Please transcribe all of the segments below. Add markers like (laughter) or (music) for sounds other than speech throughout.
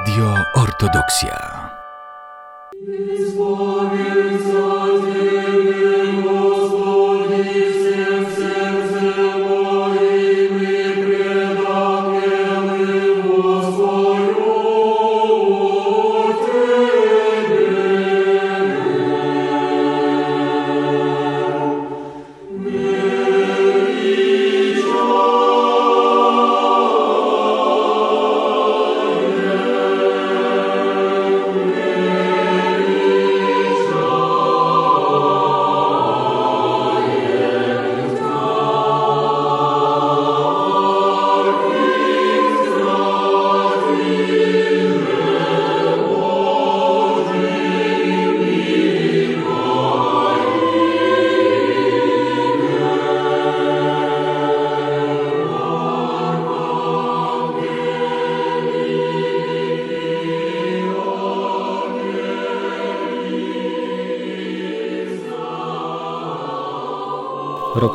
Radio Ortodoksja.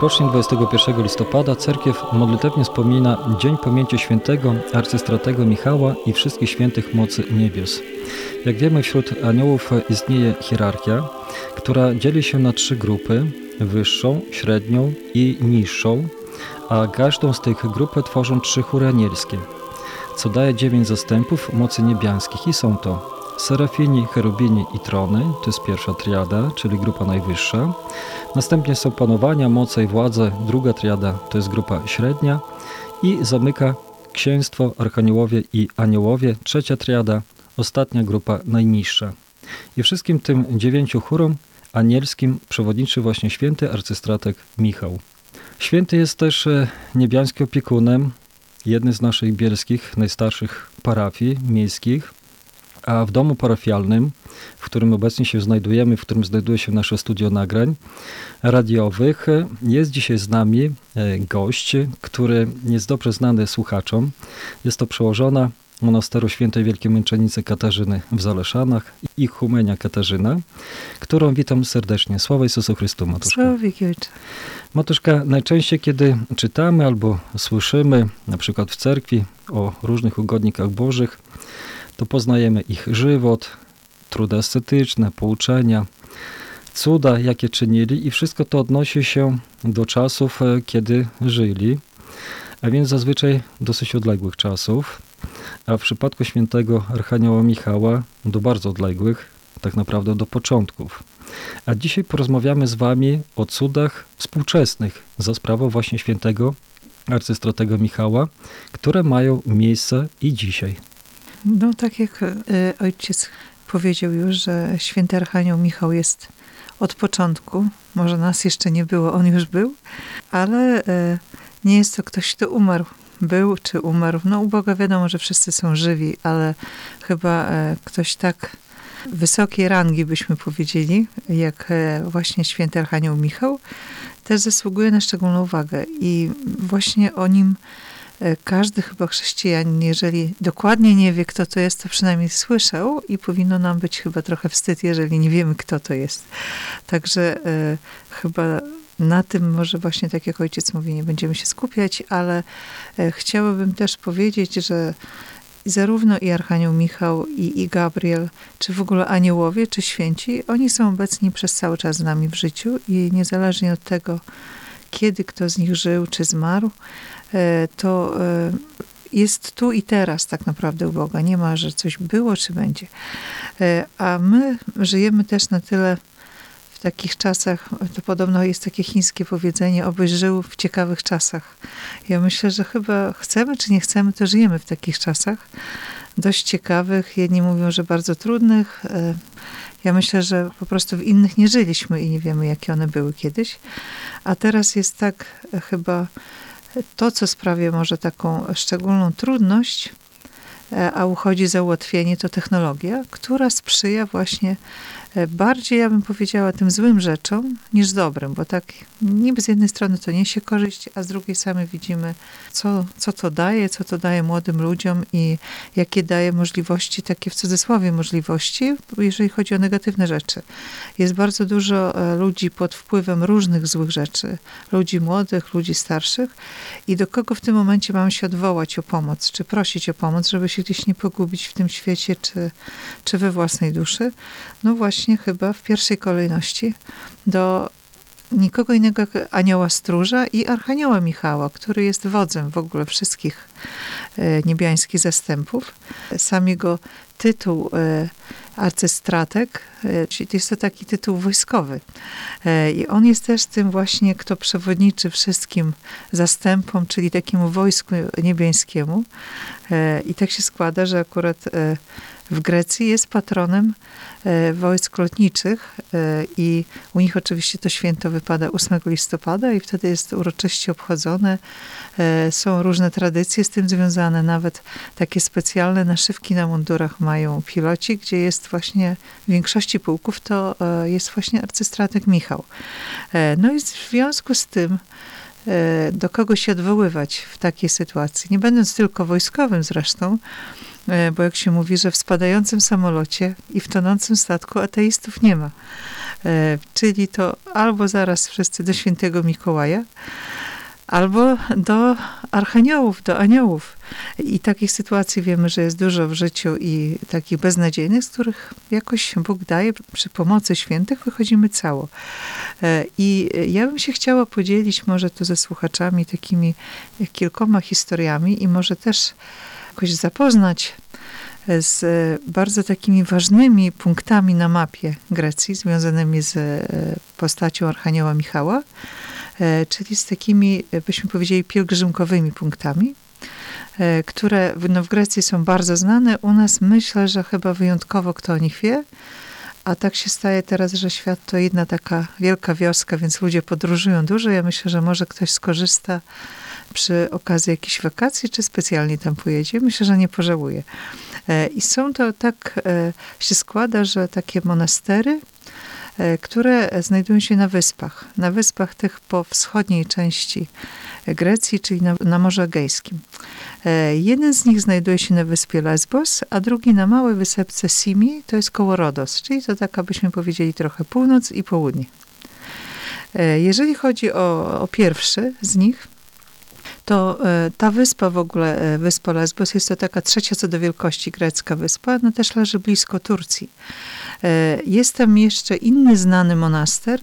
Rokrocznie 21 listopada cerkiew modlitewnie wspomina Dzień Pamięci Świętego Arcystratego Michała i wszystkich świętych mocy niebios. Jak wiemy, wśród aniołów istnieje hierarchia, która dzieli się na trzy grupy: wyższą, średnią i niższą, a każdą z tych grup tworzą trzy chóry anielskie, co daje dziewięć zastępów mocy niebiańskich i są to Serafini, cherubini i trony, to jest pierwsza triada, czyli grupa najwyższa. Następnie są panowania, moce i władze, druga triada, to jest grupa średnia. I zamyka księstwo, archaniołowie i aniołowie, trzecia triada, ostatnia grupa najniższa. I wszystkim tym dziewięciu chórom anielskim przewodniczy właśnie święty arcystratek Michał. Święty jest też e, niebiańskim opiekunem jednej z naszych bielskich, najstarszych parafii miejskich, a w domu parafialnym, w którym obecnie się znajdujemy, w którym znajduje się nasze studio nagrań radiowych, jest dzisiaj z nami e, gość, który jest dobrze znany słuchaczom. Jest to przełożona monasteru świętej Wielkiej Męczennicy Katarzyny w Zaleszanach i Humenia Katarzyna, którą witam serdecznie. Sława Jezusu Chrystu, Matuszka. Sława Ojcze. Matuszka, najczęściej kiedy czytamy albo słyszymy, na przykład w cerkwi, o różnych ugodnikach bożych, to poznajemy ich żywot, trudy estetyczne, pouczenia, cuda, jakie czynili i wszystko to odnosi się do czasów, e, kiedy żyli, a więc zazwyczaj dosyć odległych czasów, a w przypadku świętego Archanioła Michała do bardzo odległych, tak naprawdę do początków. A dzisiaj porozmawiamy z Wami o cudach współczesnych za sprawą właśnie świętego arcystratego Michała, które mają miejsce i dzisiaj. No tak jak e, ojciec powiedział już, że święty Archanioł Michał jest od początku. Może nas jeszcze nie było, on już był, ale e, nie jest to ktoś, kto umarł. Był czy umarł. No u Boga wiadomo, że wszyscy są żywi, ale chyba e, ktoś tak wysokiej rangi, byśmy powiedzieli, jak właśnie święty Archanioł Michał, też zasługuje na szczególną uwagę. I właśnie o nim każdy chyba chrześcijanin, jeżeli dokładnie nie wie, kto to jest, to przynajmniej słyszał i powinno nam być chyba trochę wstyd, jeżeli nie wiemy, kto to jest. Także e, chyba na tym może właśnie, tak jak ojciec mówi, nie będziemy się skupiać, ale e, chciałabym też powiedzieć, że zarówno i Archanioł Michał, i, i Gabriel, czy w ogóle aniołowie, czy święci, oni są obecni przez cały czas z nami w życiu i niezależnie od tego, kiedy kto z nich żył czy zmarł, e, to e, jest tu i teraz tak naprawdę u Boga. Nie ma, że coś było czy będzie. E, a my żyjemy też na tyle w takich czasach, to podobno jest takie chińskie powiedzenie, obyś żył w ciekawych czasach. Ja myślę, że chyba chcemy czy nie chcemy, to żyjemy w takich czasach. Dość ciekawych. Jedni mówią, że bardzo trudnych. Ja myślę, że po prostu w innych nie żyliśmy i nie wiemy, jakie one były kiedyś. A teraz jest tak e, chyba to, co sprawia może taką szczególną trudność, a uchodzi za ułatwienie, to technologia, która sprzyja właśnie E, bardziej, ja bym powiedziała, tym złym rzeczom niż dobrym, bo tak niby z jednej strony to niesie korzyść, a z drugiej sami widzimy, co, co to daje, co to daje młodym ludziom i jakie daje możliwości, takie w cudzysłowie możliwości, jeżeli chodzi o negatywne rzeczy. Jest bardzo dużo e, ludzi pod wpływem różnych złych rzeczy, ludzi młodych, ludzi starszych i do kogo w tym momencie mamy się odwołać o pomoc, czy prosić o pomoc, żeby się gdzieś nie pogubić w tym świecie, czy, czy we własnej duszy? No właśnie chyba w pierwszej kolejności do nikogo innego jak anioła stróża i archanioła Michała, który jest wodzem w ogóle wszystkich e, niebiańskich zastępów. Sam jego tytuł e, arcystratek, e, jest to taki tytuł wojskowy. I on jest też tym właśnie, kto przewodniczy wszystkim zastępom, czyli takiemu wojsku niebiańskiemu. I tak się składa, że akurat w Grecji jest patronem e, wojsk lotniczych e, i u nich oczywiście to święto wypada 8 listopada i wtedy jest uroczyście obchodzone. E, są różne tradycje z tym związane, nawet takie specjalne naszywki na mundurach mają piloci, gdzie jest właśnie w większości pułków to jest właśnie arcystratek Michał. No i w związku z tym do kogo się odwoływać w takiej sytuacji. Nie będąc tylko wojskowym zresztą, bo jak się mówi, że w spadającym samolocie i w tonącym statku ateistów nie ma. E, czyli to albo zaraz wszyscy do świętego Mikołaja, albo do archaniołów, do aniołów. I takich sytuacji wiemy, że jest dużo w życiu i takich beznadziejnych, z których jakoś Bóg daje, przy pomocy świętych wychodzimy cało. E, I ja bym się chciała podzielić może tu ze słuchaczami takimi kilkoma historiami i może też jakoś zapoznać z bardzo takimi ważnymi punktami na mapie Grecji, związanymi z e, postacią Archanioła Michała, e, czyli z takimi, byśmy powiedzieli, pielgrzymkowymi punktami, e, które no, w Grecji są bardzo znane. U nas myślę, że chyba wyjątkowo kto o nich wie, a tak się staje teraz, że świat to jedna taka wielka wioska, więc ludzie podróżują dużo. Ja myślę, że może ktoś skorzysta przy okazji jakichś wakacji, czy specjalnie tam pojedzie. Myślę, że nie pożałuje. E, I są to tak, e, się składa, że takie monastery, e, które znajdują się na wyspach. Na wyspach tych po wschodniej części Grecji, czyli na, na Morzu Egejskim. Jeden z nich znajduje się na wyspie Lesbos, a drugi na małej wysepce Simi, to jest koło Rodos, czyli to tak, abyśmy powiedzieli trochę północ i południe. Jeżeli chodzi o, o pierwszy z nich, to e, ta wyspa w ogóle, e, wyspa Lesbos, jest to taka trzecia co do wielkości grecka wyspa, no też leży blisko Turcji. E, jest tam jeszcze inny znany monaster,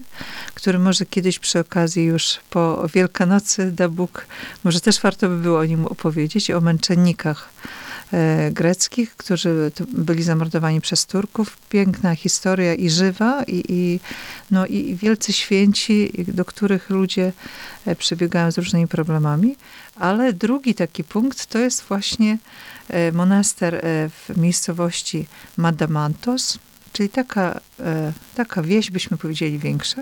który może kiedyś przy okazji już po Wielkanocy da Bóg, może też warto by było o nim opowiedzieć, o męczennikach greckich, którzy byli zamordowani przez Turków. Piękna historia i żywa, i, i, no, i wielcy święci, do których ludzie e, przybiegają z różnymi problemami. Ale drugi taki punkt to jest właśnie e, monaster w miejscowości Madamantos, czyli taka, taka wieś, byśmy powiedzieli, większa.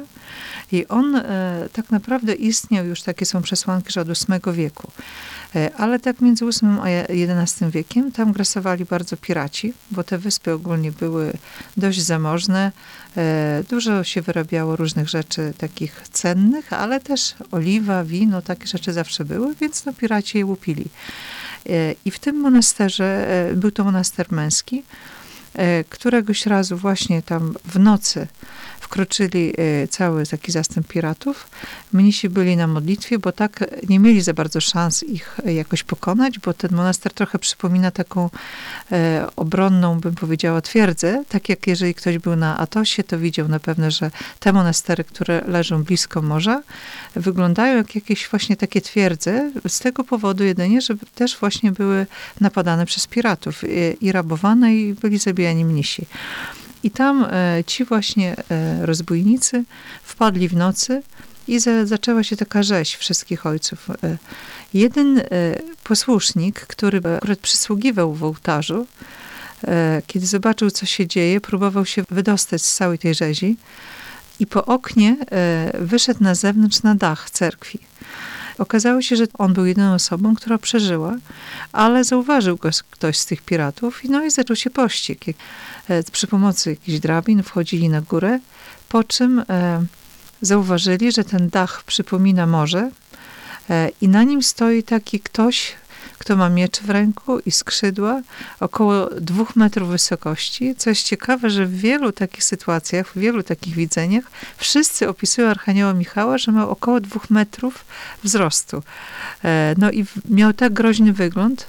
I on tak naprawdę istniał, już takie są przesłanki, że od VIII wieku. E, ale tak między VIII a XI wiekiem tam grasowali bardzo piraci, bo te wyspy ogólnie były dość zamożne. E, dużo się wyrabiało różnych rzeczy takich cennych, ale też oliwa, wino, takie rzeczy zawsze były, więc no piraci je łupili. E, I w tym monasterze, był to monaster męski, któregoś razu właśnie tam w nocy wkroczyli e, cały taki zastęp piratów. Mnisi byli na modlitwie, bo tak nie mieli za bardzo szans ich jakoś pokonać, bo ten monaster trochę przypomina taką e, obronną, bym powiedziała, twierdzę. Tak jak jeżeli ktoś był na Atosie, to widział na pewno, że te monastery, które leżą blisko morza, wyglądają jak jakieś właśnie takie twierdze, z tego powodu jedynie, że też właśnie były napadane przez piratów i, i rabowane i byli zabijani mnisi. I tam e, ci właśnie e, rozbójnicy wpadli w nocy i za, zaczęła się taka rzeź wszystkich ojców. E, jeden posłusznik, który akurat przysługiwał w ołtarzu, kiedy zobaczył, co się dzieje, próbował się wydostać z całej tej rzezi i po oknie wyszedł na zewnątrz na dach cerkwi. Okazało się, że on był jedyną osobą, która przeżyła, ale zauważył go ktoś z tych piratów i no i zaczął się pościg. E, przy pomocy jakichś drabin wchodzili na górę, po czym e, zauważyli, że ten dach przypomina morze e, i na nim stoi taki ktoś, kto ma miecz w ręku i skrzydła, około dwóch metrów wysokości. Co jest ciekawe, że w wielu takich sytuacjach, w wielu takich widzeniach, wszyscy opisują Archanioła Michała, że ma około dwóch metrów wzrostu. No i miał tak groźny wygląd,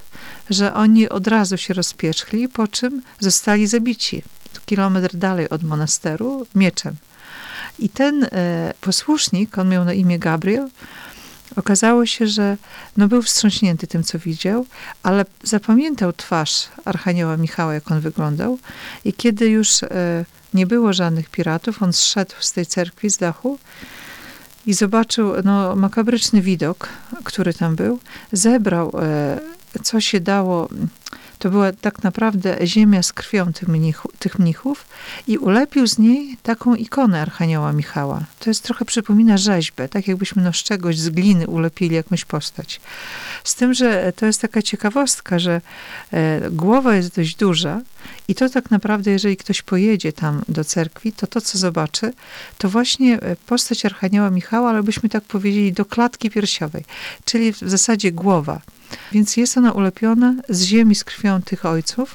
że oni od razu się rozpierzchli, po czym zostali zabici kilometr dalej od monasteru mieczem. I ten e, posłusznik, on miał na imię Gabriel, okazało się, że no, był wstrząśnięty tym, co widział, ale zapamiętał twarz Archanioła Michała, jak on wyglądał. I kiedy już e, nie było żadnych piratów, on zszedł z tej cerkwi, z dachu i zobaczył no, makabryczny widok, który tam był. Zebrał, e, co się dało to była tak naprawdę ziemia z krwią tych, mnichu, tych mnichów i ulepił z niej taką ikonę Archanioła Michała. To jest trochę przypomina rzeźbę, tak jakbyśmy no z czegoś, z gliny ulepili jakąś postać. Z tym, że to jest taka ciekawostka, że e, głowa jest dość duża i to tak naprawdę, jeżeli ktoś pojedzie tam do cerkwi, to to, co zobaczy, to właśnie e, postać Archanioła Michała, ale byśmy tak powiedzieli, do klatki piersiowej, czyli w zasadzie głowa. Więc jest ona ulepiona z ziemi z krwią tych ojców.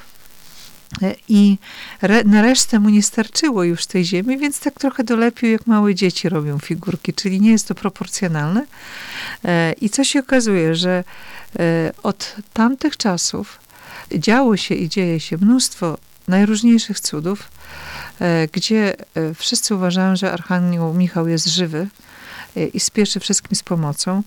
E, I re, na resztę mu nie starczyło już tej ziemi, więc tak trochę dolepił, jak małe dzieci robią figurki, czyli nie jest to proporcjonalne. E, I co się okazuje, że e, od tamtych czasów działo się i dzieje się mnóstwo najróżniejszych cudów, gdzie wszyscy uważają, że Archanioł Michał jest żywy, i spieszy wszystkim z pomocą.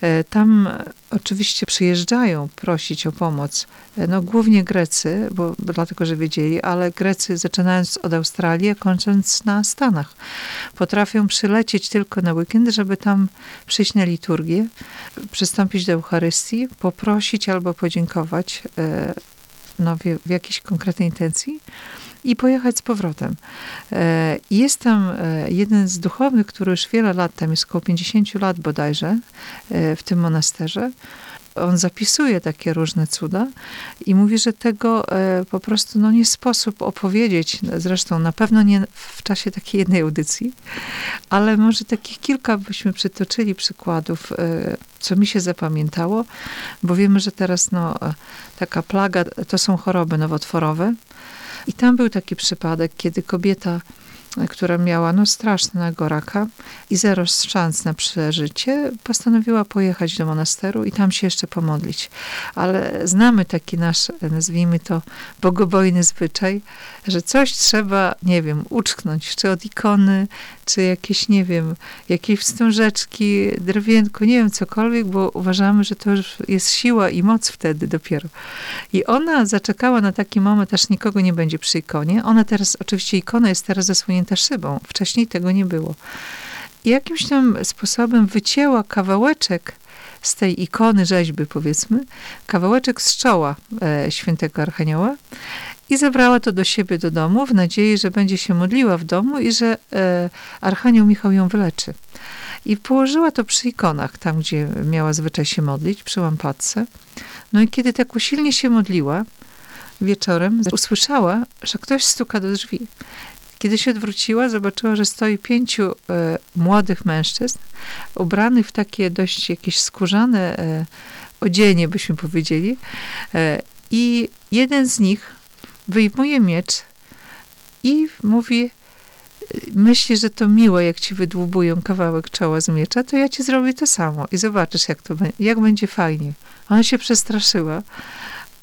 E, tam oczywiście przyjeżdżają prosić o pomoc, e, no głównie Grecy, bo, bo dlatego, że wiedzieli, ale Grecy zaczynając od Australii, a kończąc na Stanach. Potrafią przylecieć tylko na weekend, żeby tam przyjść na liturgię, przystąpić do Eucharystii, poprosić albo podziękować e, no, w, w jakiejś konkretnej intencji i pojechać z powrotem. E, jest tam e, jeden z duchownych, który już wiele lat, tam jest około 50 lat bodajże, e, w tym monasterze. On zapisuje takie różne cuda i mówi, że tego po prostu no, nie sposób opowiedzieć, zresztą na pewno nie w czasie takiej jednej audycji, ale może takich kilka byśmy przytoczyli przykładów, co mi się zapamiętało, bo wiemy, że teraz no, taka plaga to są choroby nowotworowe, i tam był taki przypadek, kiedy kobieta, która miała no, strasznego raka i zero szans na przeżycie, postanowiła pojechać do monasteru i tam się jeszcze pomodlić. Ale znamy taki nasz, nazwijmy to, bogobojny zwyczaj, że coś trzeba, nie wiem, uczknąć, czy od ikony, czy jakieś, nie wiem, jakieś wstążeczki, drewienko, nie wiem, cokolwiek, bo uważamy, że to już jest siła i moc wtedy dopiero. I ona zaczekała na taki moment, aż nikogo nie będzie przy ikonie. Ona teraz, oczywiście ikona jest teraz zasłonięta szybą. Wcześniej tego nie było. I jakimś tam sposobem wycięła kawałeczek z tej ikony rzeźby, powiedzmy, kawałeczek z czoła e, świętego Archanioła i zabrała to do siebie do domu w nadziei, że będzie się modliła w domu i że e, Archanioł Michał ją wyleczy. I położyła to przy ikonach, tam gdzie miała zwyczaj się modlić, przy lampadce. No i kiedy tak usilnie się modliła, wieczorem usłyszała, że ktoś stuka do drzwi. Kiedy się odwróciła, zobaczyła, że stoi pięciu e, młodych mężczyzn, ubranych w takie dość jakieś skórzane e, odzienie, byśmy powiedzieli. E, I jeden z nich wyjmuje miecz i mówi, myśli, że to miło, jak ci wydłubują kawałek czoła z miecza, to ja ci zrobię to samo i zobaczysz, jak, to, jak będzie fajnie. Ona się przestraszyła,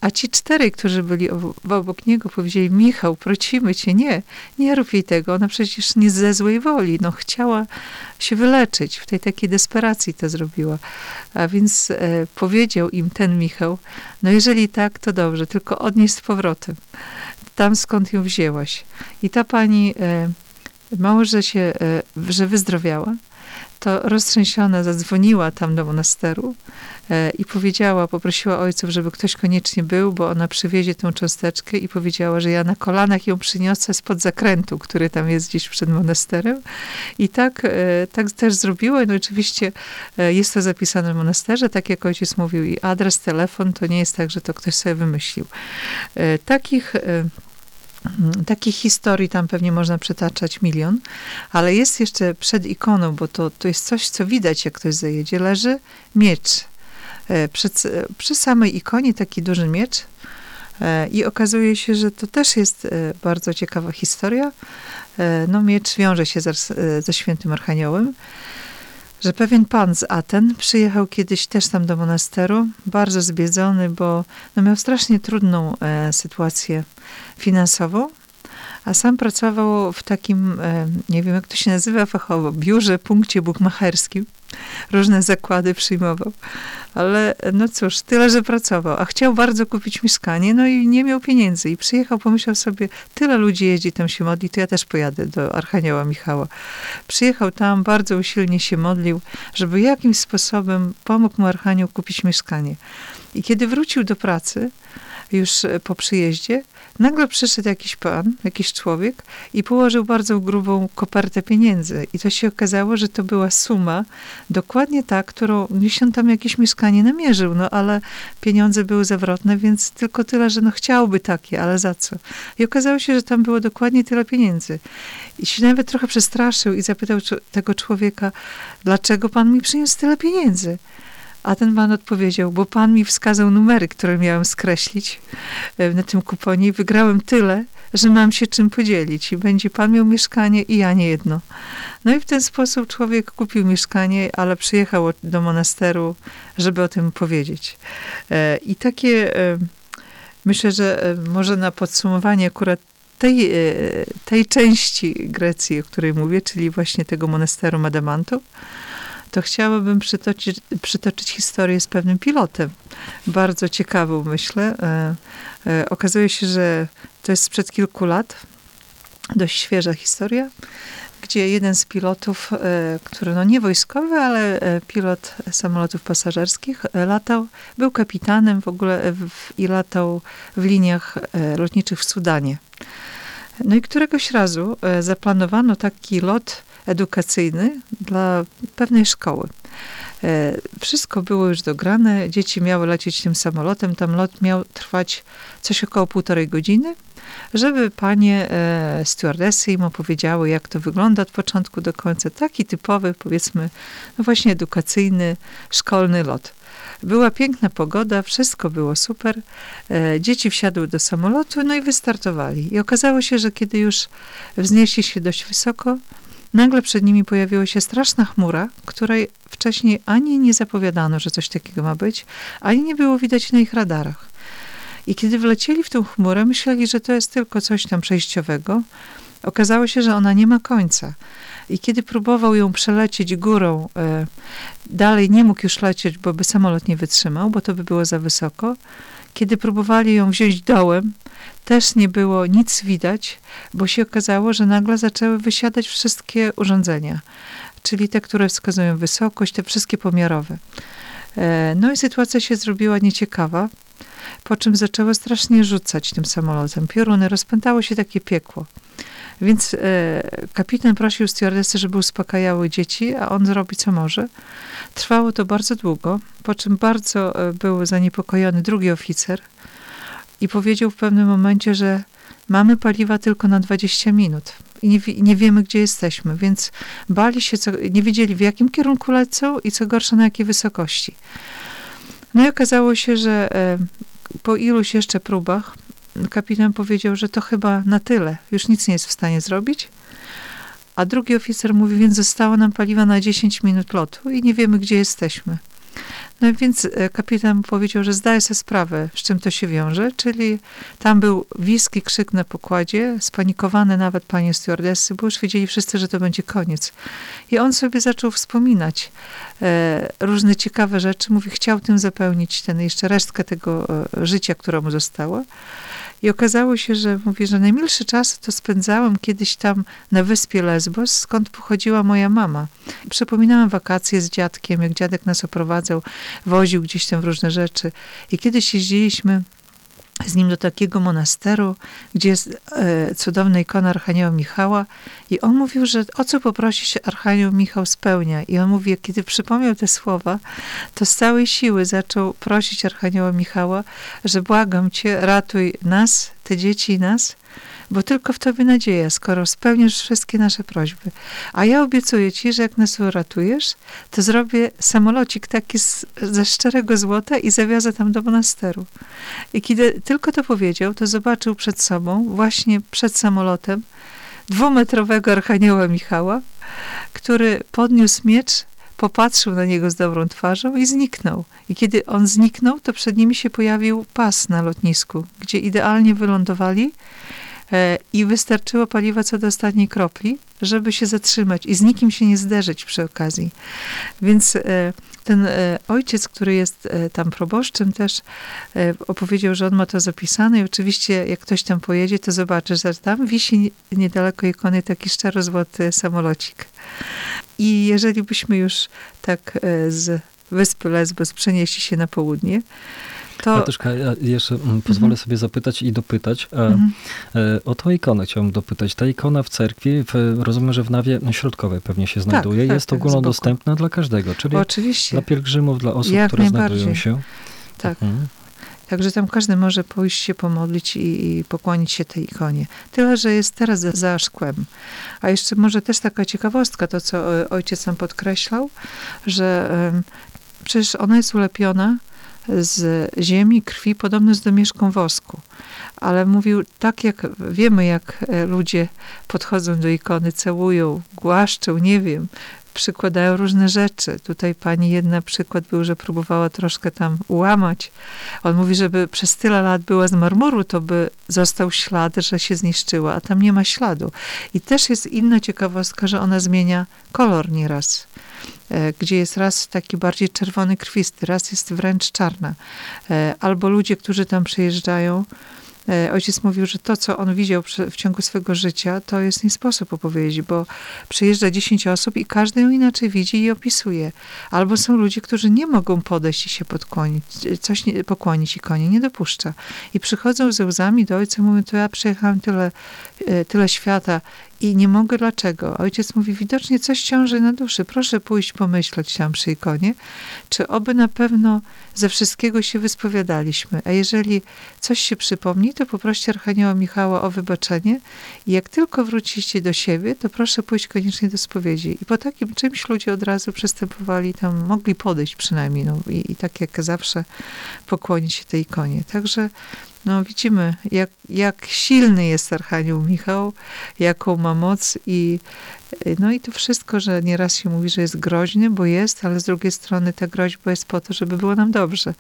a ci czterej, którzy byli obok niego, powiedzieli: Michał, prosimy cię, nie, nie rób jej tego. Ona przecież nie ze złej woli. No, chciała się wyleczyć. W tej takiej desperacji to zrobiła. A więc e, powiedział im ten Michał: No, jeżeli tak, to dobrze, tylko odnieś z powrotem. Tam skąd ją wzięłaś. I ta pani, e, mało że się, e, że wyzdrowiała, to roztrzęsiona zadzwoniła tam do monasteru e, i powiedziała, poprosiła ojców, żeby ktoś koniecznie był, bo ona przywiezie tę cząsteczkę i powiedziała, że ja na kolanach ją przyniosę spod zakrętu, który tam jest gdzieś przed monasterem. I tak, e, tak też zrobiła. No oczywiście e, jest to zapisane w monasterze, tak jak ojciec mówił i adres, telefon, to nie jest tak, że to ktoś sobie wymyślił. Takich. Takich historii tam pewnie można przytaczać milion, ale jest jeszcze przed ikoną, bo to, to jest coś, co widać, jak ktoś zajedzie, leży miecz. E, przed, przy samej ikonie taki duży miecz e, i okazuje się, że to też jest e, bardzo ciekawa historia. No miecz wiąże się ze, ze świętym Archaniołem. Że pewien pan z Aten przyjechał kiedyś też tam do monasteru, bardzo zbiedzony, bo no miał strasznie trudną e, sytuację finansową, a sam pracował w takim, e, nie wiem jak to się nazywa fachowo, biurze, punkcie bukmacherskim. Różne zakłady przyjmował. Ale no cóż, tyle, że pracował. A chciał bardzo kupić mieszkanie, no i nie miał pieniędzy. I przyjechał, pomyślał sobie, tyle ludzi jeździ tam się modli, to ja też pojadę do Archanioła Michała. Przyjechał tam, bardzo usilnie się modlił, żeby jakimś sposobem pomógł mu Archanioł kupić mieszkanie. I kiedy wrócił do pracy, już po przyjeździe, Nagle przyszedł jakiś pan, jakiś człowiek i położył bardzo grubą kopertę pieniędzy. I to się okazało, że to była suma dokładnie ta, którą gdzieś on tam jakieś mieszkanie namierzył, no ale pieniądze były zawrotne, więc tylko tyle, że no chciałby takie, ale za co? I okazało się, że tam było dokładnie tyle pieniędzy. I się nawet trochę przestraszył i zapytał tego człowieka, dlaczego pan mi przyniósł tyle pieniędzy? A ten pan odpowiedział, bo pan mi wskazał numery, które miałem skreślić e, na tym kuponie i wygrałem tyle, że mam się czym podzielić i będzie pan miał mieszkanie i ja nie jedno. No i w ten sposób człowiek kupił mieszkanie, ale przyjechał do monasteru, żeby o tym powiedzieć. E, I takie, e, myślę, że może na podsumowanie akurat tej, tej części Grecji, o której mówię, czyli właśnie tego monasteru Madamantu, to chciałabym przytoczyć, przytoczyć historię z pewnym pilotem. Bardzo ciekawą, myślę. E, e, okazuje się, że to jest sprzed kilku lat. Dość świeża historia, gdzie jeden z pilotów, e, który no nie wojskowy, ale pilot samolotów pasażerskich, latał, był kapitanem w ogóle w, i latał w liniach lotniczych w Sudanie. No i któregoś razu zaplanowano taki lot edukacyjny dla pewnej szkoły. E, wszystko było już dograne, dzieci miały lecieć tym samolotem, tam lot miał trwać coś około półtorej godziny, żeby panie e, im opowiedziały, jak to wygląda od początku do końca. Taki typowy, powiedzmy, no właśnie edukacyjny, szkolny lot. Była piękna pogoda, wszystko było super. E, dzieci wsiadły do samolotu, no i wystartowali. I okazało się, że kiedy już wznieśli się dość wysoko, Nagle przed nimi pojawiła się straszna chmura, której wcześniej ani nie zapowiadano, że coś takiego ma być, ani nie było widać na ich radarach. I kiedy wlecieli w tę chmurę, myśleli, że to jest tylko coś tam przejściowego. Okazało się, że ona nie ma końca. I kiedy próbował ją przelecieć górą, e, dalej nie mógł już lecieć, bo by samolot nie wytrzymał, bo to by było za wysoko. Kiedy próbowali ją wziąć dołem, też nie było nic widać, bo się okazało, że nagle zaczęły wysiadać wszystkie urządzenia, czyli te, które wskazują wysokość, te wszystkie pomiarowe. E, no i sytuacja się zrobiła nieciekawa, po czym zaczęło strasznie rzucać tym samolotem. Pioruny, rozpętało się takie piekło. Więc e, kapitan prosił stewardessy, żeby uspokajały dzieci, a on zrobi co może. Trwało to bardzo długo, po czym bardzo e, był zaniepokojony drugi oficer i powiedział w pewnym momencie, że mamy paliwa tylko na 20 minut i nie, nie wiemy, gdzie jesteśmy, więc bali się, co, nie wiedzieli w jakim kierunku lecą i co gorsza na jakiej wysokości. No i okazało się, że e, po iluś jeszcze próbach kapitan powiedział, że to chyba na tyle, już nic nie jest w stanie zrobić. A drugi oficer mówi, więc zostało nam paliwa na 10 minut lotu i nie wiemy, gdzie jesteśmy. No więc e, kapitan powiedział, że zdaje sobie sprawę, z czym to się wiąże, czyli tam był wiski krzyk na pokładzie, spanikowane nawet panie stewardessy, bo już wiedzieli wszyscy, że to będzie koniec. I on sobie zaczął wspominać e, różne ciekawe rzeczy. Mówi, chciał tym zapełnić ten jeszcze resztkę tego e, życia, które mu zostało. I okazało się, że mówi, że najmilszy czas to spędzałem kiedyś tam na wyspie Lesbos, skąd pochodziła moja mama. Przypominałam wakacje z dziadkiem, jak dziadek nas oprowadzał, woził gdzieś tam różne rzeczy. I kiedyś jeździliśmy z nim do takiego monasteru, gdzie jest e, cudowna ikona Archanioła Michała i on mówił, że o co poprosi się Archanioł Michał spełnia. I on mówi, kiedy przypomniał te słowa, to z całej siły zaczął prosić Archanioła Michała, że błagam cię, ratuj nas, te dzieci i nas, bo tylko w Tobie nadzieja, skoro spełnisz wszystkie nasze prośby. A ja obiecuję Ci, że jak nas uratujesz, to zrobię samolocik taki z, ze szczerego złota i zawiozę tam do monasteru. I kiedy tylko to powiedział, to zobaczył przed sobą, właśnie przed samolotem, dwumetrowego archanioła Michała, który podniósł miecz, popatrzył na niego z dobrą twarzą i zniknął. I kiedy on zniknął, to przed nimi się pojawił pas na lotnisku, gdzie idealnie wylądowali i wystarczyło paliwa co do ostatniej kropli, żeby się zatrzymać i z nikim się nie zderzyć przy okazji. Więc e, ten e, ojciec, który jest e, tam proboszczem też e, opowiedział, że on ma to zapisane i oczywiście jak ktoś tam pojedzie, to zobaczy, że tam wisi niedaleko ikony taki szczerozłoty samolocik. I jeżeli byśmy już tak z wyspy Lesbos przenieśli się na południe, to... Ja jeszcze mm, pozwolę mhm. sobie zapytać i dopytać. Mhm. O tą ikonę chciałbym dopytać. Ta ikona w cerkwi, w, rozumiem, że w nawie środkowej pewnie się tak, znajduje, tak, jest tak, ogólnodostępna dla każdego, czyli Oczywiście. dla pielgrzymów, dla osób, Jak które znajdują się. Tak. Mhm. Także tam każdy może pójść się pomodlić i, i, pokłonić się tej ikonie. Tyle, że jest teraz za, za szkłem. A jeszcze może też taka ciekawostka, to co e, ojciec nam podkreślał, że um, przecież ona jest ulepiona z ziemi, krwi, podobno z domieszką wosku. Ale mówił, tak jak wiemy, jak e, ludzie podchodzą do ikony, całują, głaszczą, nie wiem, przykładają różne rzeczy. Tutaj pani jedna przykład był, że próbowała troszkę tam ułamać. On mówi, żeby przez tyle lat była z marmuru, to by został ślad, że się zniszczyła, a tam nie ma śladu. I też jest inna ciekawostka, że ona zmienia kolor nieraz. E, gdzie jest raz taki bardziej czerwony, krwisty, raz jest wręcz czarna. E, albo ludzie, którzy tam przyjeżdżają, E, ojciec mówił, że to, co on widział w ciągu swego życia, to jest nie sposób opowiedzieć, bo przyjeżdża 10 osób i każdy ją inaczej widzi i opisuje. Albo są ludzie, którzy nie mogą podejść i się podkłonić, coś nie, pokłonić ikonie, nie dopuszcza. I przychodzą ze łzami do ojca, mówią, to ja przejechałem tyle, tyle świata i nie mogę dlaczego. Ojciec mówi, widocznie coś ciąży na duszy. Proszę pójść pomyśleć tam przy ikonie, czy oby na pewno ze wszystkiego się wyspowiadaliśmy. A jeżeli coś się przypomni, to poproście Archanioła Michała o wybaczenie i jak tylko wrócicie do siebie, to proszę pójść koniecznie do spowiedzi. I po takim czymś ludzie od razu przystępowali tam, mogli podejść przynajmniej, no i, i tak jak zawsze pokłonić się tej ikonie. Także no widzimy, jak, jak silny jest Archanioł Michał, jaką ma moc i no i to wszystko, że nieraz się mówi, że jest groźny, bo jest, ale z drugiej strony ta groźba jest po to, żeby było nam dobrze.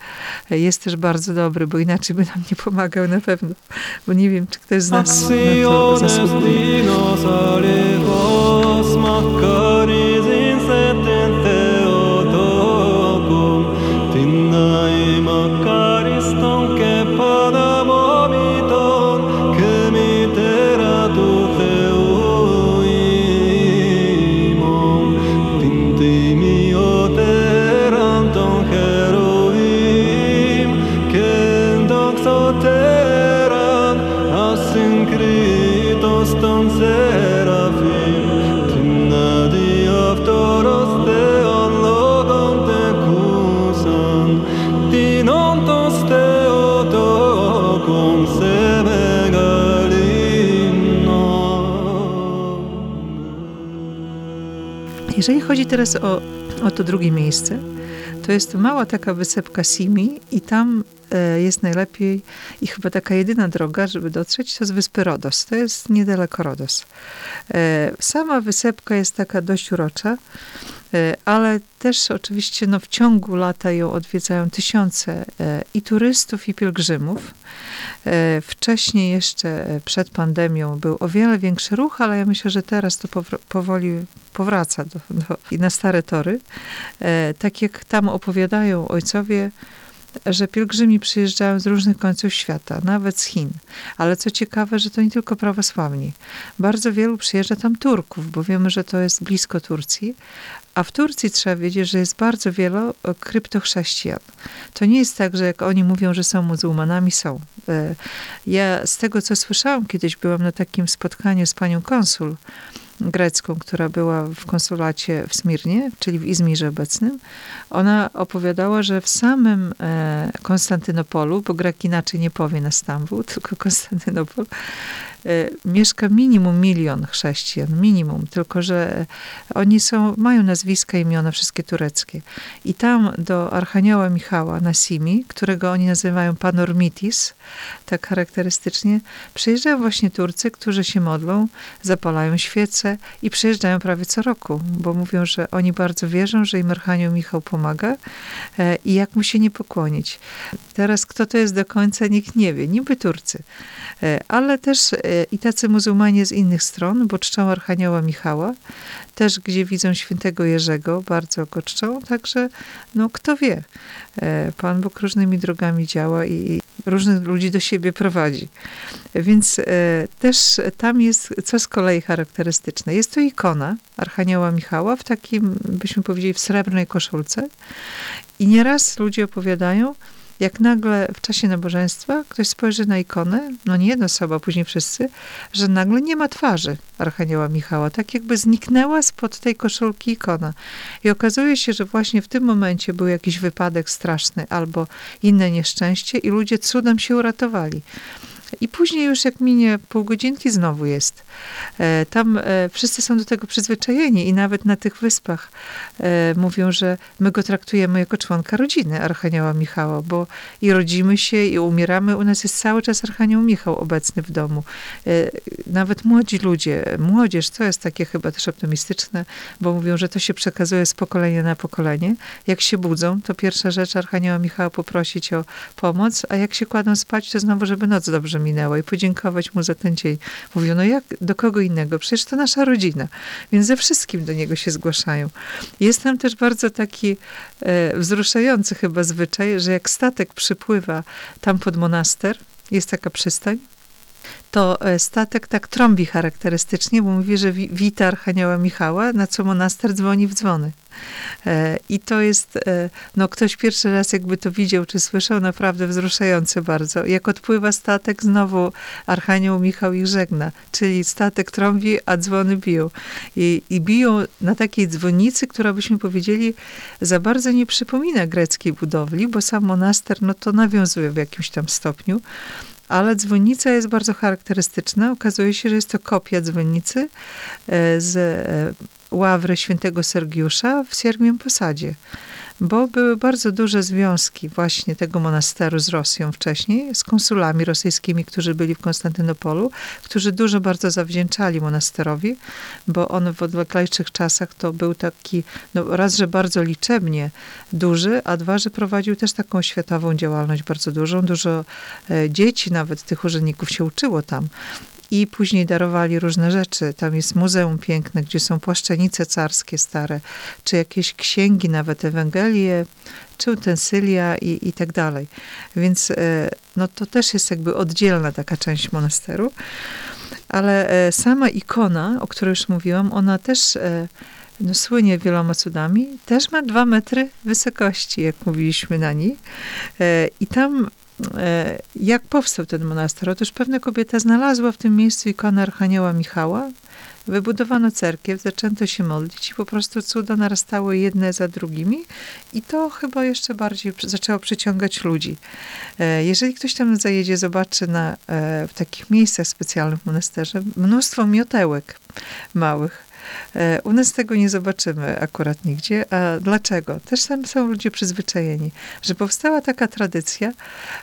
Jest też bardzo dobry, bo inaczej by nam nie pomagał na pewno. Bo nie wiem, czy ktoś z nas na to zasługuje. Teraz o, o to drugie miejsce, to jest mała taka wysepka Simi i tam e, jest najlepiej i chyba taka jedyna droga, żeby dotrzeć, to z wyspy Rodos. To jest niedaleko Rodos. E, sama wysepka jest taka dość urocza, e, ale też oczywiście no, w ciągu lata ją odwiedzają tysiące i turystów, i pielgrzymów. Wcześniej jeszcze przed pandemią był o wiele większy ruch, ale ja myślę, że teraz to powoli powraca do, do, na stare tory. Tak jak tam opowiadają ojcowie, że pielgrzymi przyjeżdżają z różnych końców świata, nawet z Chin. Ale co ciekawe, że to nie tylko prawosławni. Bardzo wielu przyjeżdża tam Turków, bo wiemy, że to jest blisko Turcji. A w Turcji trzeba wiedzieć, że jest bardzo wielu kryptochrześcijan. To nie jest tak, że jak oni mówią, że są muzułmanami, są. E, ja z tego, co słyszałam, kiedyś byłam na takim spotkaniu z panią konsul, grecką, która była w konsulacie w Smirnie, czyli w Izmirze obecnym, ona opowiadała, że w samym e, Konstantynopolu, bo Grek inaczej nie powie na Stambuł, (laughs) tylko Konstantynopol, mieszka minimum milion chrześcijan, minimum, tylko że oni są, mają nazwiska, imiona, wszystkie tureckie. I tam do Archanioła Michała na Simi, którego oni nazywają Panormitis, tak charakterystycznie, przyjeżdżają właśnie Turcy, którzy się modlą, zapalają świece i przyjeżdżają prawie co roku, bo mówią, że oni bardzo wierzą, że im Archanioł Michał pomaga e, i jak mu się nie pokłonić. Teraz kto to jest do końca, nikt nie wie, niby Turcy, e, ale też e, i tacy muzułmanie z innych stron, bo czczą Archanioła Michała, też gdzie widzą świętego Jerzego, bardzo go czczą, także no kto wie. Pan Bóg różnymi drogami działa i różnych ludzi do siebie prowadzi. Więc też tam jest co z kolei charakterystyczne. Jest to ikona Archanioła Michała w takim, byśmy powiedzieli, w srebrnej koszulce. I nieraz ludzie opowiadają, jak nagle w czasie nabożeństwa ktoś spojrzy na ikonę, no nie jedna osoba, później wszyscy, że nagle nie ma twarzy Archanioła Michała, tak jakby zniknęła spod tej koszulki ikona. I okazuje się, że właśnie w tym momencie był jakiś wypadek straszny albo inne nieszczęście i ludzie cudem się uratowali. I później już jak minie pół godzinki znowu jest. E, tam e, wszyscy są do tego przyzwyczajeni i nawet na tych wyspach e, mówią, że my go traktujemy jako członka rodziny Archanioła Michała, bo i rodzimy się i umieramy. U nas jest cały czas Archanioł Michał obecny w domu. Nawet młodzi ludzie, młodzież, to jest takie chyba też optymistyczne, bo mówią, że to się przekazuje z pokolenia na pokolenie. Jak się budzą, to pierwsza rzecz Archanioła Michała poprosić o pomoc, a jak się kładą spać, to znowu, żeby noc dobrze że minęła i podziękować mu za ten dzień. Mówią, no jak do kogo innego? Przecież to nasza rodzina. Więc ze wszystkim do niego się zgłaszają. Jest tam też bardzo taki e, wzruszający chyba zwyczaj, że jak statek przypływa tam pod monaster, jest taka przystań, to e, statek tak trąbi charakterystycznie, bo mówi, że wita Archanioła Michała, na co monaster dzwoni w dzwony. E, I to jest, e, no ktoś pierwszy raz jakby to widział, czy słyszał, naprawdę wzruszające bardzo. Jak odpływa statek, znowu Archanioł Michał ich żegna, czyli statek trąbi, a dzwony biją. I, I biją na takiej dzwonicy, która byśmy powiedzieli, za bardzo nie przypomina greckiej budowli, bo sam monaster, no to nawiązuje w jakimś tam stopniu ale dzwonnica jest bardzo charakterystyczna. Okazuje się, że jest to kopia dzwonnicy e, z e, ławry świętego Sergiusza w Siermiem Posadzie bo były bardzo duże związki właśnie tego monasteru z Rosją wcześniej, z konsulami rosyjskimi, którzy byli w Konstantynopolu, którzy dużo bardzo zawdzięczali monasterowi, bo on w odleglejszych czasach to był taki, no raz, że bardzo liczebnie duży, a dwa, że prowadził też taką światową działalność bardzo dużą. Dużo e, dzieci nawet tych urzędników się uczyło tam i później darowali różne rzeczy. Tam jest muzeum piękne, gdzie są płaszczenice carskie stare, czy jakieś księgi, nawet Ewangelie, czy utensylia i, i tak dalej. Więc e, no, to też jest jakby oddzielna taka część monasteru. Ale e, sama ikona, o której już mówiłam, ona też e, no, słynie wieloma cudami, też ma dwa metry wysokości, jak mówiliśmy na niej. I tam jak powstał ten monaster? Otóż pewna kobieta znalazła w tym miejscu ikonę Archanioła Michała, wybudowano cerkiew, zaczęto się modlić i po prostu cuda narastały jedne za drugimi i to chyba jeszcze bardziej zaczęło przyciągać ludzi. E, jeżeli ktoś tam zajedzie, zobaczy na, e, w takich miejscach specjalnych w monasterze mnóstwo miotełek małych, E, u nas tego nie zobaczymy akurat nigdzie. A dlaczego? Też tam są ludzie przyzwyczajeni, że powstała taka tradycja,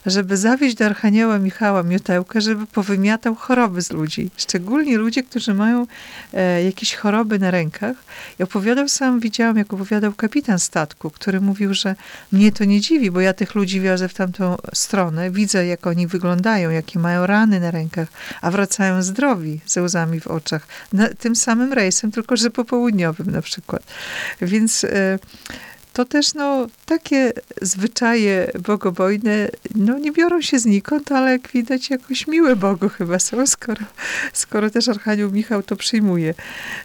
żeby zawieźć do Archanioła Michała miotełkę, żeby powymiatał choroby z ludzi. Szczególnie ludzie, którzy mają e, jakieś choroby na rękach. I opowiadał sam, widziałam, jak opowiadał kapitan statku, który mówił, że mnie to nie dziwi, bo ja tych ludzi wiozę w tamtą stronę, widzę, jak oni wyglądają, jakie mają rany na rękach, a wracają zdrowi, ze łzami w oczach. Na, tym samym rejsem tylko że popołudniowym na przykład. Więc e, to też no, takie zwyczaje bogobojne no, nie biorą się znikąd, ale jak widać jakoś miłe Bogu chyba są, skoro, skoro też Archanioł Michał to przyjmuje.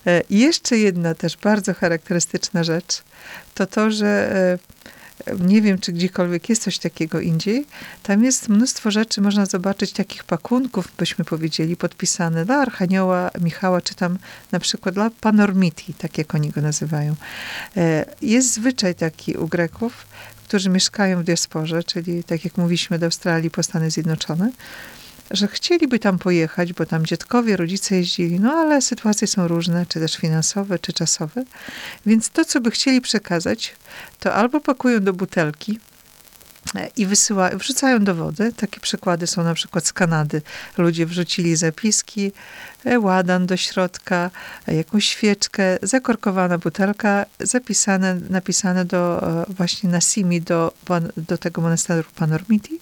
E, I jeszcze jedna też bardzo charakterystyczna rzecz, to to, że e, nie wiem, czy gdziekolwiek jest coś takiego indziej. Tam jest mnóstwo rzeczy, można zobaczyć takich pakunków, byśmy powiedzieli, podpisane dla Archanioła Michała, czy tam na przykład dla Panormiti, tak jak oni go nazywają. E, jest zwyczaj taki u Greków, którzy mieszkają w diasporze, czyli tak jak mówiliśmy do Australii po Stany Zjednoczone, że chcieliby tam pojechać, bo tam dziadkowie, rodzice jeździli, no ale sytuacje są różne, czy też finansowe, czy czasowe. Więc to, co by chcieli przekazać, to albo pakują do butelki, i wysyła, wrzucają do wody. Takie przykłady są na przykład z Kanady. Ludzie wrzucili zapiski, e, ładan do środka, e, jakąś świeczkę, zakorkowana butelka, zapisane, napisane do, e, właśnie na Simi do, do tego monasteru Panormiti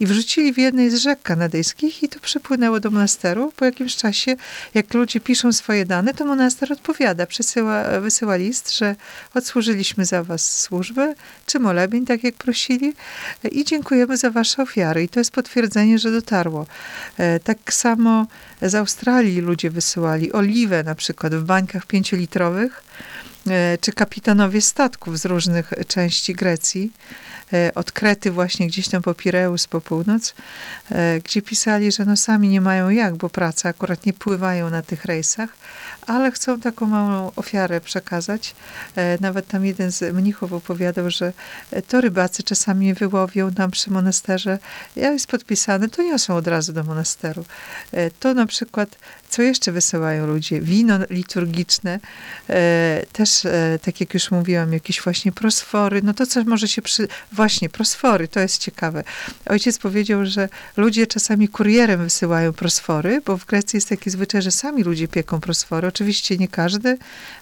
i wrzucili w jednej z rzek kanadyjskich i to przepłynęło do monasteru. Po jakimś czasie, jak ludzie piszą swoje dane, to monaster odpowiada, przesyła, wysyła list, że odsłużyliśmy za was służbę, czy molebień, tak jak prosili i dziękujemy za wasze ofiary. I to jest potwierdzenie, że dotarło. E, tak samo z Australii ludzie wysyłali oliwę na przykład w bańkach pięciolitrowych, e, czy kapitanowie statków z różnych części Grecji od Krety właśnie gdzieś tam po Pireus, po północ, e, gdzie pisali, że no sami nie mają jak, bo praca akurat nie pływają na tych rejsach, ale chcą taką małą ofiarę przekazać. E, nawet tam jeden z mnichów opowiadał, że to rybacy czasami wyłowią tam przy monasterze, ja jest podpisane, to niosą od razu do monasteru. To na przykład, co jeszcze wysyłają ludzie? Wino liturgiczne, też, tak jak już mówiłam, jakieś właśnie prosfory, no to co może się przy Właśnie, prosfory, to jest ciekawe. Ojciec powiedział, że ludzie czasami kurierem wysyłają prosfory, bo w Grecji jest taki zwyczaj, że sami ludzie pieką prosfory. Oczywiście nie każdy,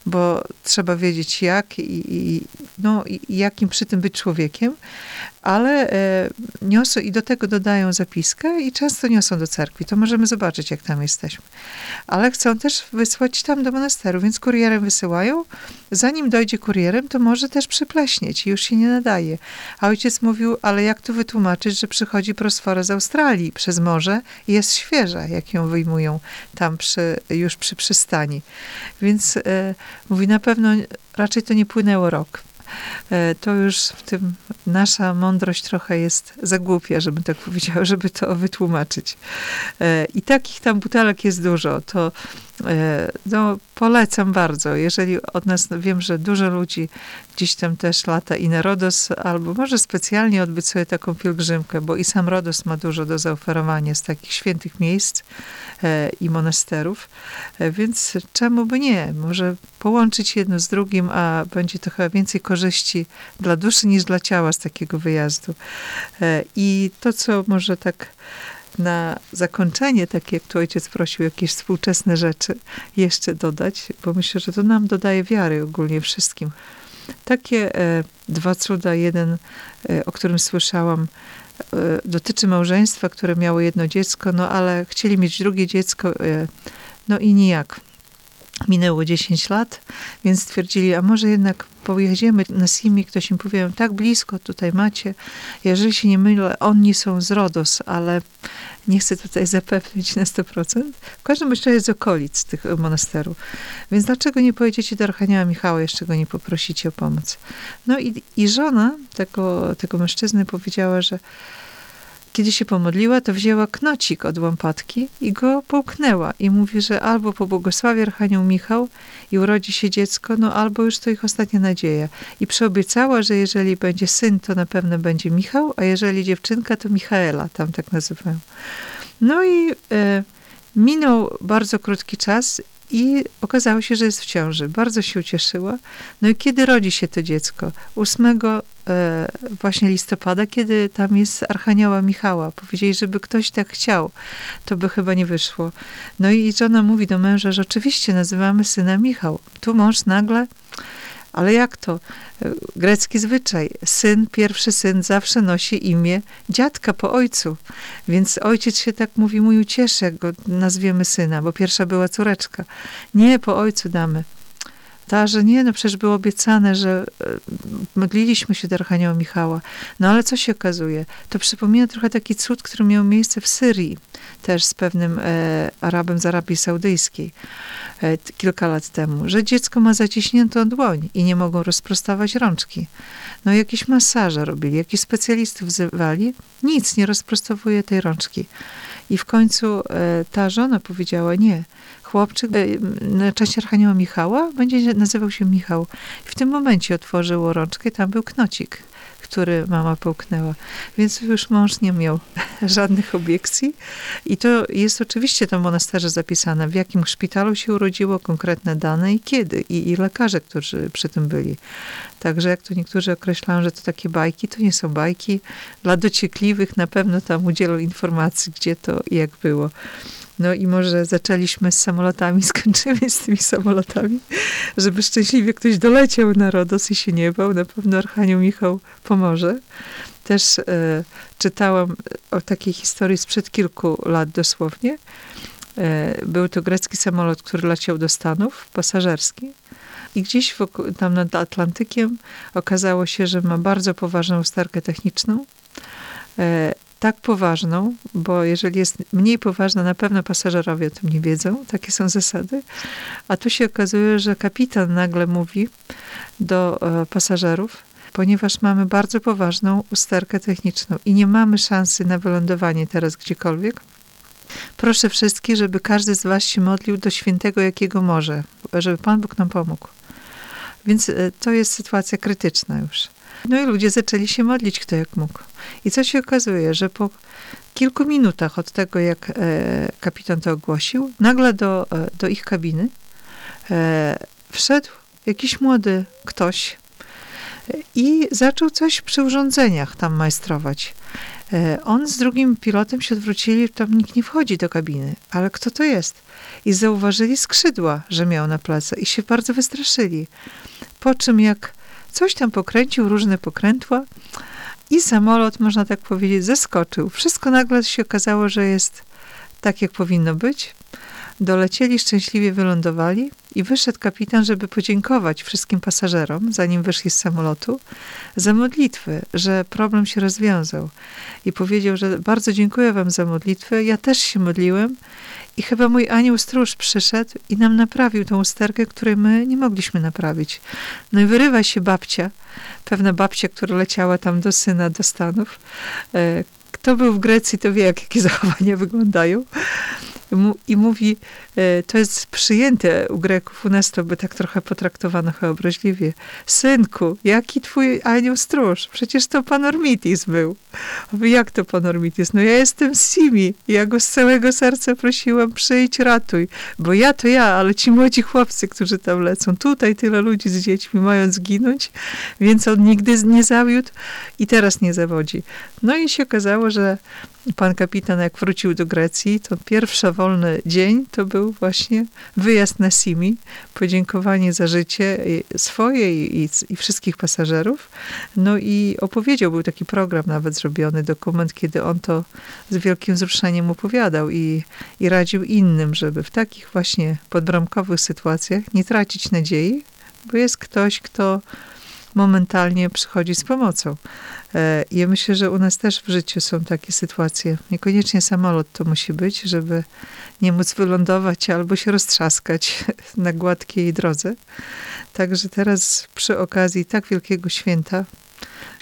bo trzeba wiedzieć jak i, i no, i jakim przy tym być człowiekiem, ale e, niosą i do tego dodają zapiskę i często niosą do cerkwi. To możemy zobaczyć, jak tam jesteśmy. Ale chcą też wysłać tam do monasteru, więc kurierem wysyłają. Zanim dojdzie kurierem, to może też przypleśnieć i już się nie nadaje. A ojciec mówił, ale jak tu wytłumaczyć, że przychodzi prosfora z Australii przez morze i jest świeża, jak ją wyjmują tam przy, już przy przystani. Więc e, mówi, na pewno raczej to nie płynęło rok. E, to już w tym nasza mądrość trochę jest za głupia, żebym tak powiedziała, (laughs) żeby to wytłumaczyć. E, I takich tam butelek jest dużo. To no, polecam bardzo. Jeżeli od nas, no, wiem, że dużo ludzi gdzieś tam też lata i na Rodos, albo może specjalnie odbyć sobie taką pielgrzymkę, bo i sam Rodos ma dużo do zaoferowania z takich świętych miejsc i monasterów, więc czemu by nie? Może połączyć jedno z drugim, a będzie to chyba więcej korzyści dla duszy niż dla ciała z takiego wyjazdu. E, I to, co może tak na zakończenie, tak jak tu ojciec prosił, jakieś współczesne rzeczy jeszcze dodać, bo myślę, że to nam dodaje wiary ogólnie wszystkim. Takie e, dwa cuda, jeden, e, o którym słyszałam, e, dotyczy małżeństwa, które miało jedno dziecko, no ale chcieli mieć drugie dziecko, e, no i nijak. Minęło 10 lat, więc stwierdzili, a może jednak pojedziemy na Simi, ktoś im powie, tak blisko tutaj macie. Jeżeli się nie mylę, oni są z Rodos, ale nie chcę tutaj (laughs) zapewnić na 100%. W każdym razie z okolic tych monasteru. Więc dlaczego nie pojedziecie do Archanioła Michała, jeszcze go nie poprosicie o pomoc? No i, i żona tego, tego mężczyzny powiedziała, że kiedy się pomodliła, to wzięła knocik od łampatki i go połknęła. I mówi, że albo pobłogosławi Archanioł Michał i urodzi się dziecko, no albo już to ich ostatnia nadzieja. I przyobiecała, że jeżeli będzie syn, to na pewno będzie Michał, a jeżeli dziewczynka, to Michaela, tam tak nazywają. No i e, minął bardzo krótki czas i okazało się, że jest w ciąży. Bardzo się ucieszyła. No i kiedy rodzi się to dziecko? 8 e, właśnie listopada, kiedy tam jest Archanioła Michała. Powiedzieli, żeby ktoś tak chciał. To by chyba nie wyszło. No i żona mówi do męża, że oczywiście nazywamy syna Michał. Tu mąż nagle ale jak to? Grecki zwyczaj. Syn, pierwszy syn zawsze nosi imię dziadka po ojcu. Więc ojciec się tak mówi, mój ucieszy, jak go nazwiemy syna, bo pierwsza była córeczka. Nie, po ojcu damy. Ta, że nie, no przecież było obiecane, że e, modliliśmy się do Archanioła Michała. No ale co się okazuje? To przypomina trochę taki cud, który miał miejsce w Syrii, też z pewnym e, Arabem z Arabii Saudyjskiej e, kilka lat temu, że dziecko ma zaciśniętą dłoń i nie mogą rozprostować rączki. No jakieś masaże robili, jakichś specjalistów wzywali, nic nie rozprostowuje tej rączki. I w końcu e, ta żona powiedziała nie, chłopczyk na cześć Archanioła Michała będzie nazywał się Michał. W tym momencie otworzyło rączkę i tam był knocik. Który mama połknęła. Więc już mąż nie miał (laughs) żadnych obiekcji. I to jest oczywiście tam w monasterze zapisane, w jakim szpitalu się urodziło, konkretne dane i kiedy. I, i lekarze, którzy przy tym byli. Także jak tu niektórzy określają, że to takie bajki, to nie są bajki. Dla dociekliwych na pewno tam udzielą informacji, gdzie to i jak było. No i może zaczęliśmy z samolotami, (laughs) skończymy z tymi samolotami, żeby szczęśliwie ktoś doleciał na Rodos i się nie bał. Na pewno Archanioł Michał pomoże. Też e, czytałam o takiej historii sprzed kilku lat dosłownie. E, był to grecki samolot, który leciał do Stanów, pasażerski. I gdzieś wokół, tam nad Atlantykiem okazało się, że ma bardzo poważną usterkę techniczną. E, tak poważną, bo jeżeli jest mniej poważna, na pewno pasażerowie o tym nie wiedzą. Takie są zasady. A tu się okazuje, że kapitan nagle mówi do e, pasażerów, ponieważ mamy bardzo poważną usterkę techniczną i nie mamy szansy na wylądowanie teraz gdziekolwiek. Proszę wszystkich, żeby każdy z was się modlił do świętego, jakiego może, żeby Pan Bóg nam pomógł. Więc e, to jest sytuacja krytyczna już. No i ludzie zaczęli się modlić, kto jak mógł. I co się okazuje, że po kilku minutach od tego, jak e, kapitan to ogłosił, nagle do, e, do ich kabiny e, wszedł jakiś młody ktoś i zaczął coś przy urządzeniach tam majstrować. On z drugim pilotem się odwrócili, tam nikt nie wchodzi do kabiny, ale kto to jest? I zauważyli skrzydła, że miał na plecy i się bardzo wystraszyli. Po czym jak coś tam pokręcił, różne pokrętła i samolot, można tak powiedzieć, zeskoczył. Wszystko nagle się okazało, że jest tak, jak powinno być. Dolecieli, szczęśliwie wylądowali i wyszedł kapitan, żeby podziękować wszystkim pasażerom, zanim wyszli z samolotu, za modlitwy, że problem się rozwiązał. I powiedział, że bardzo dziękuję wam za modlitwę. Ja też się modliłem i chyba mój anioł stróż przyszedł i nam naprawił tą usterkę, której my nie mogliśmy naprawić. No i wyrywa się babcia, pewna babcia, która leciała tam do syna, do Stanów. E, kto był w Grecji, to wie, jak, jakie (laughs) zachowania wyglądają i mówi, e, to jest przyjęte u Greków, u nas to by tak trochę potraktowano chyba obraźliwie. Synku, jaki twój anioł stróż? Przecież to Panormitis był. Jak to Panormitis? No ja jestem Simi. Ja go z całego serca prosiłam, przyjdź, ratuj. Bo ja to ja, ale ci młodzi chłopcy, którzy tam lecą, tutaj tyle ludzi z dziećmi mają zginąć, więc on nigdy nie zawiódł i teraz nie zawodzi. No i się okazało, że pan kapitan, jak wrócił do Grecji, to pierwszy wolny dzień to był właśnie wyjazd na Simi, podziękowanie za życie swoje i, i, i, wszystkich pasażerów. No i opowiedział, był taki program nawet zrobiony, dokument, kiedy on to z wielkim wzruszeniem opowiadał i, i radził innym, żeby w takich właśnie podbramkowych sytuacjach nie tracić nadziei, bo jest ktoś, kto momentalnie przychodzi z pomocą. E, ja myślę, że u nas też w życiu są takie sytuacje. Niekoniecznie samolot to musi być, żeby nie móc wylądować albo się roztrzaskać (laughs) na gładkiej drodze. Także teraz przy okazji tak wielkiego święta,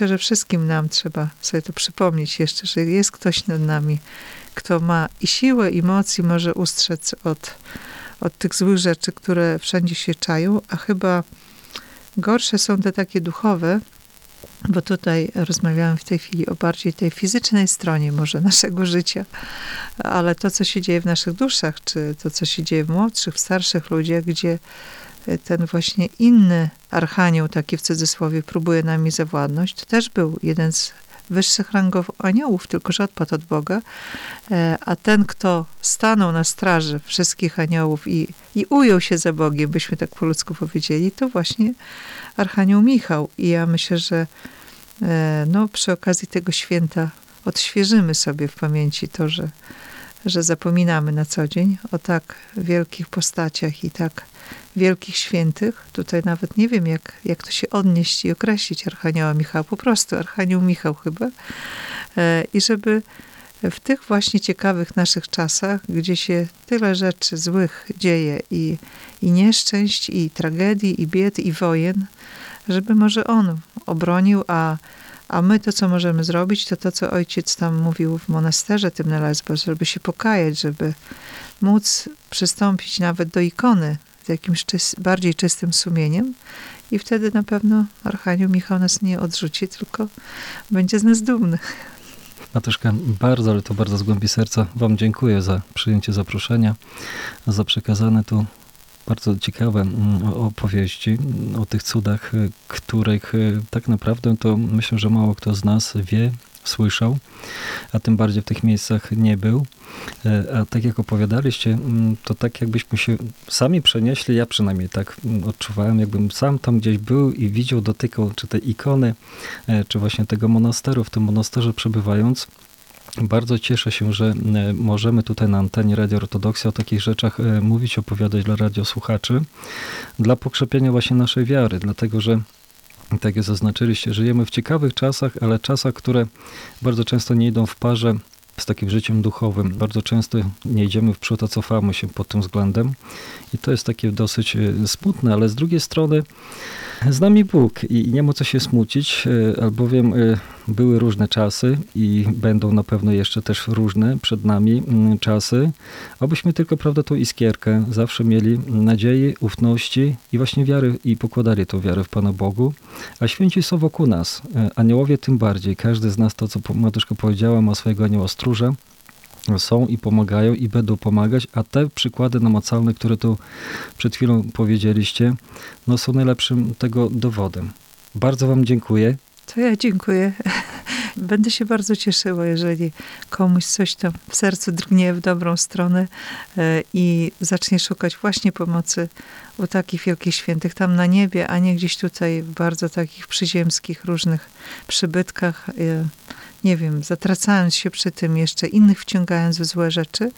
że wszystkim nam trzeba sobie to przypomnieć jeszcze, że jest ktoś nad nami, kto ma i siłę, i moc, i może ustrzec od, od tych złych rzeczy, które wszędzie się czają, a chyba Gorsze są te takie duchowe, bo tutaj rozmawiałam w tej chwili o bardziej tej fizycznej stronie może naszego życia, ale to, co się dzieje w naszych duszach, czy to, co się dzieje w młodszych, w starszych ludziach, gdzie ten właśnie inny archanioł, taki w cudzysłowie, próbuje nami zawładnąć, to też był jeden z wyższych rangów aniołów, tylko że odpadł od Boga. E, a ten, kto stanął na straży wszystkich aniołów i, i ujął się za Bogiem, byśmy tak po ludzku powiedzieli, to właśnie Archanioł Michał. I ja myślę, że e, no, przy okazji tego święta odświeżymy sobie w pamięci to, że, że zapominamy na co dzień o tak wielkich postaciach i tak wielkich świętych. Tutaj nawet nie wiem, jak, jak to się odnieść i określić Archanioła Michała. Po prostu Archanioł Michał chyba. E, I żeby w tych właśnie ciekawych naszych czasach, gdzie się tyle rzeczy złych dzieje i, i nieszczęść, i tragedii, i bied, i wojen, żeby może On obronił, a, a my to, co możemy zrobić, to to, co ojciec tam mówił w monasterze tym na Lesbos, żeby się pokajać, żeby móc przystąpić nawet do ikony jakimś czys bardziej czystym sumieniem i wtedy na pewno Archanioł Michał nas nie odrzuci, tylko będzie z nas dumny. Matuszka, bardzo, ale to bardzo z głębi serca Wam dziękuję za przyjęcie zaproszenia, za przekazane tu bardzo ciekawe mm, opowieści o tych cudach, których y, tak naprawdę to myślę, że mało kto z nas wie, słyszał, a tym bardziej w tych miejscach nie był. E, a tak jak opowiadaliście, mm, to tak jakbyśmy się sami przenieśli, ja przynajmniej tak mm, odczuwałem, jakbym sam tam gdzieś był i widział, dotykał czy tej ikony, e, czy właśnie tego monasteru, w tym monasterze przebywając. Bardzo cieszę się, że e, możemy tutaj na antenie Radio Ortodoksja o takich rzeczach mówić, opowiadać dla radiosłuchaczy, dla pokrzepienia właśnie naszej wiary, dlatego że tak jak zaznaczyliście, żyjemy w ciekawych czasach, ale czasach, które bardzo często nie idą w parze z takim życiem duchowym. Bardzo często nie idziemy w przód, a cofamy się pod tym względem. I to jest takie dosyć e, smutne, ale z drugiej strony z nami Bóg i nie ma co się smucić, e, albowiem e, były różne czasy i będą na pewno jeszcze też różne przed nami mm, czasy, abyśmy tylko, prawda, tą iskierkę zawsze mieli nadziei, ufności i właśnie wiary i pokładali tą wiarę w Pana Bogu, a święci są wokół nas, aniołowie tym bardziej. Każdy z nas, to co Matuszka powiedziała, ma swojego anioła stróża, są i pomagają i będą pomagać, a te przykłady namacalne, które tu przed chwilą powiedzieliście, no są najlepszym tego dowodem. Bardzo Wam dziękuję. To ja dziękuję. (laughs) Będę się bardzo cieszyła, jeżeli komuś coś tam w sercu drgnie w dobrą stronę e, i zacznie szukać właśnie pomocy u takich wielkich świętych tam na niebie, a nie gdzieś tutaj w bardzo takich przyziemskich różnych przybytkach. Nie wiem, zatracając się przy tym, jeszcze innych wciągając w złe rzeczy.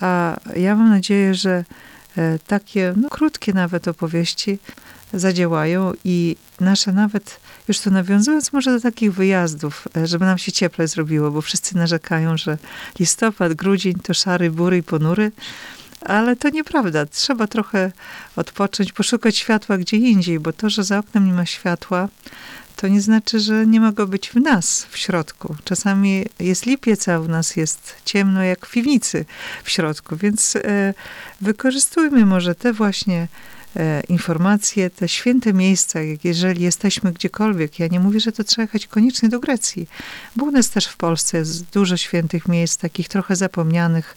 A ja mam nadzieję, że e, takie no, krótkie nawet opowieści zadziałają i nasze nawet, już to nawiązując może do takich wyjazdów, e, żeby nam się cieplej zrobiło, bo wszyscy narzekają, że listopad, grudzień to szary, bury i ponury, ale to nieprawda. Trzeba trochę odpocząć, poszukać światła gdzie indziej, bo to, że za oknem nie ma światła, to nie znaczy, że nie ma go być w nas, w środku. Czasami jest lipiec, a u nas jest ciemno jak w piwnicy w środku, więc e, wykorzystujmy może te właśnie e, informacje, te święte miejsca, jeżeli jesteśmy gdziekolwiek. Ja nie mówię, że to trzeba jechać koniecznie do Grecji, bo u nas też w Polsce jest dużo świętych miejsc, takich trochę zapomnianych,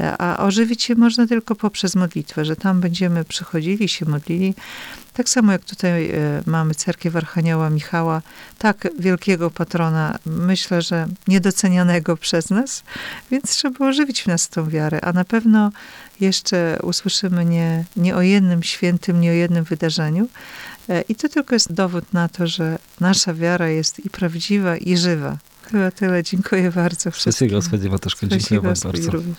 e, a ożywić się można tylko poprzez modlitwę, że tam będziemy przychodzili, się modlili, tak samo jak tutaj e, mamy cerkiew Archanioła Michała, tak wielkiego patrona, myślę, że niedocenianego przez nas, więc trzeba ożywić w nas tą wiarę, a na pewno jeszcze usłyszymy nie, nie o jednym świętym, nie o jednym wydarzeniu. E, I to tylko jest dowód na to, że nasza wiara jest i prawdziwa, i żywa. Chyba tyle. Dziękuję bardzo. Wszystkiego, Wszystkiego Dziękuję Wam bardzo.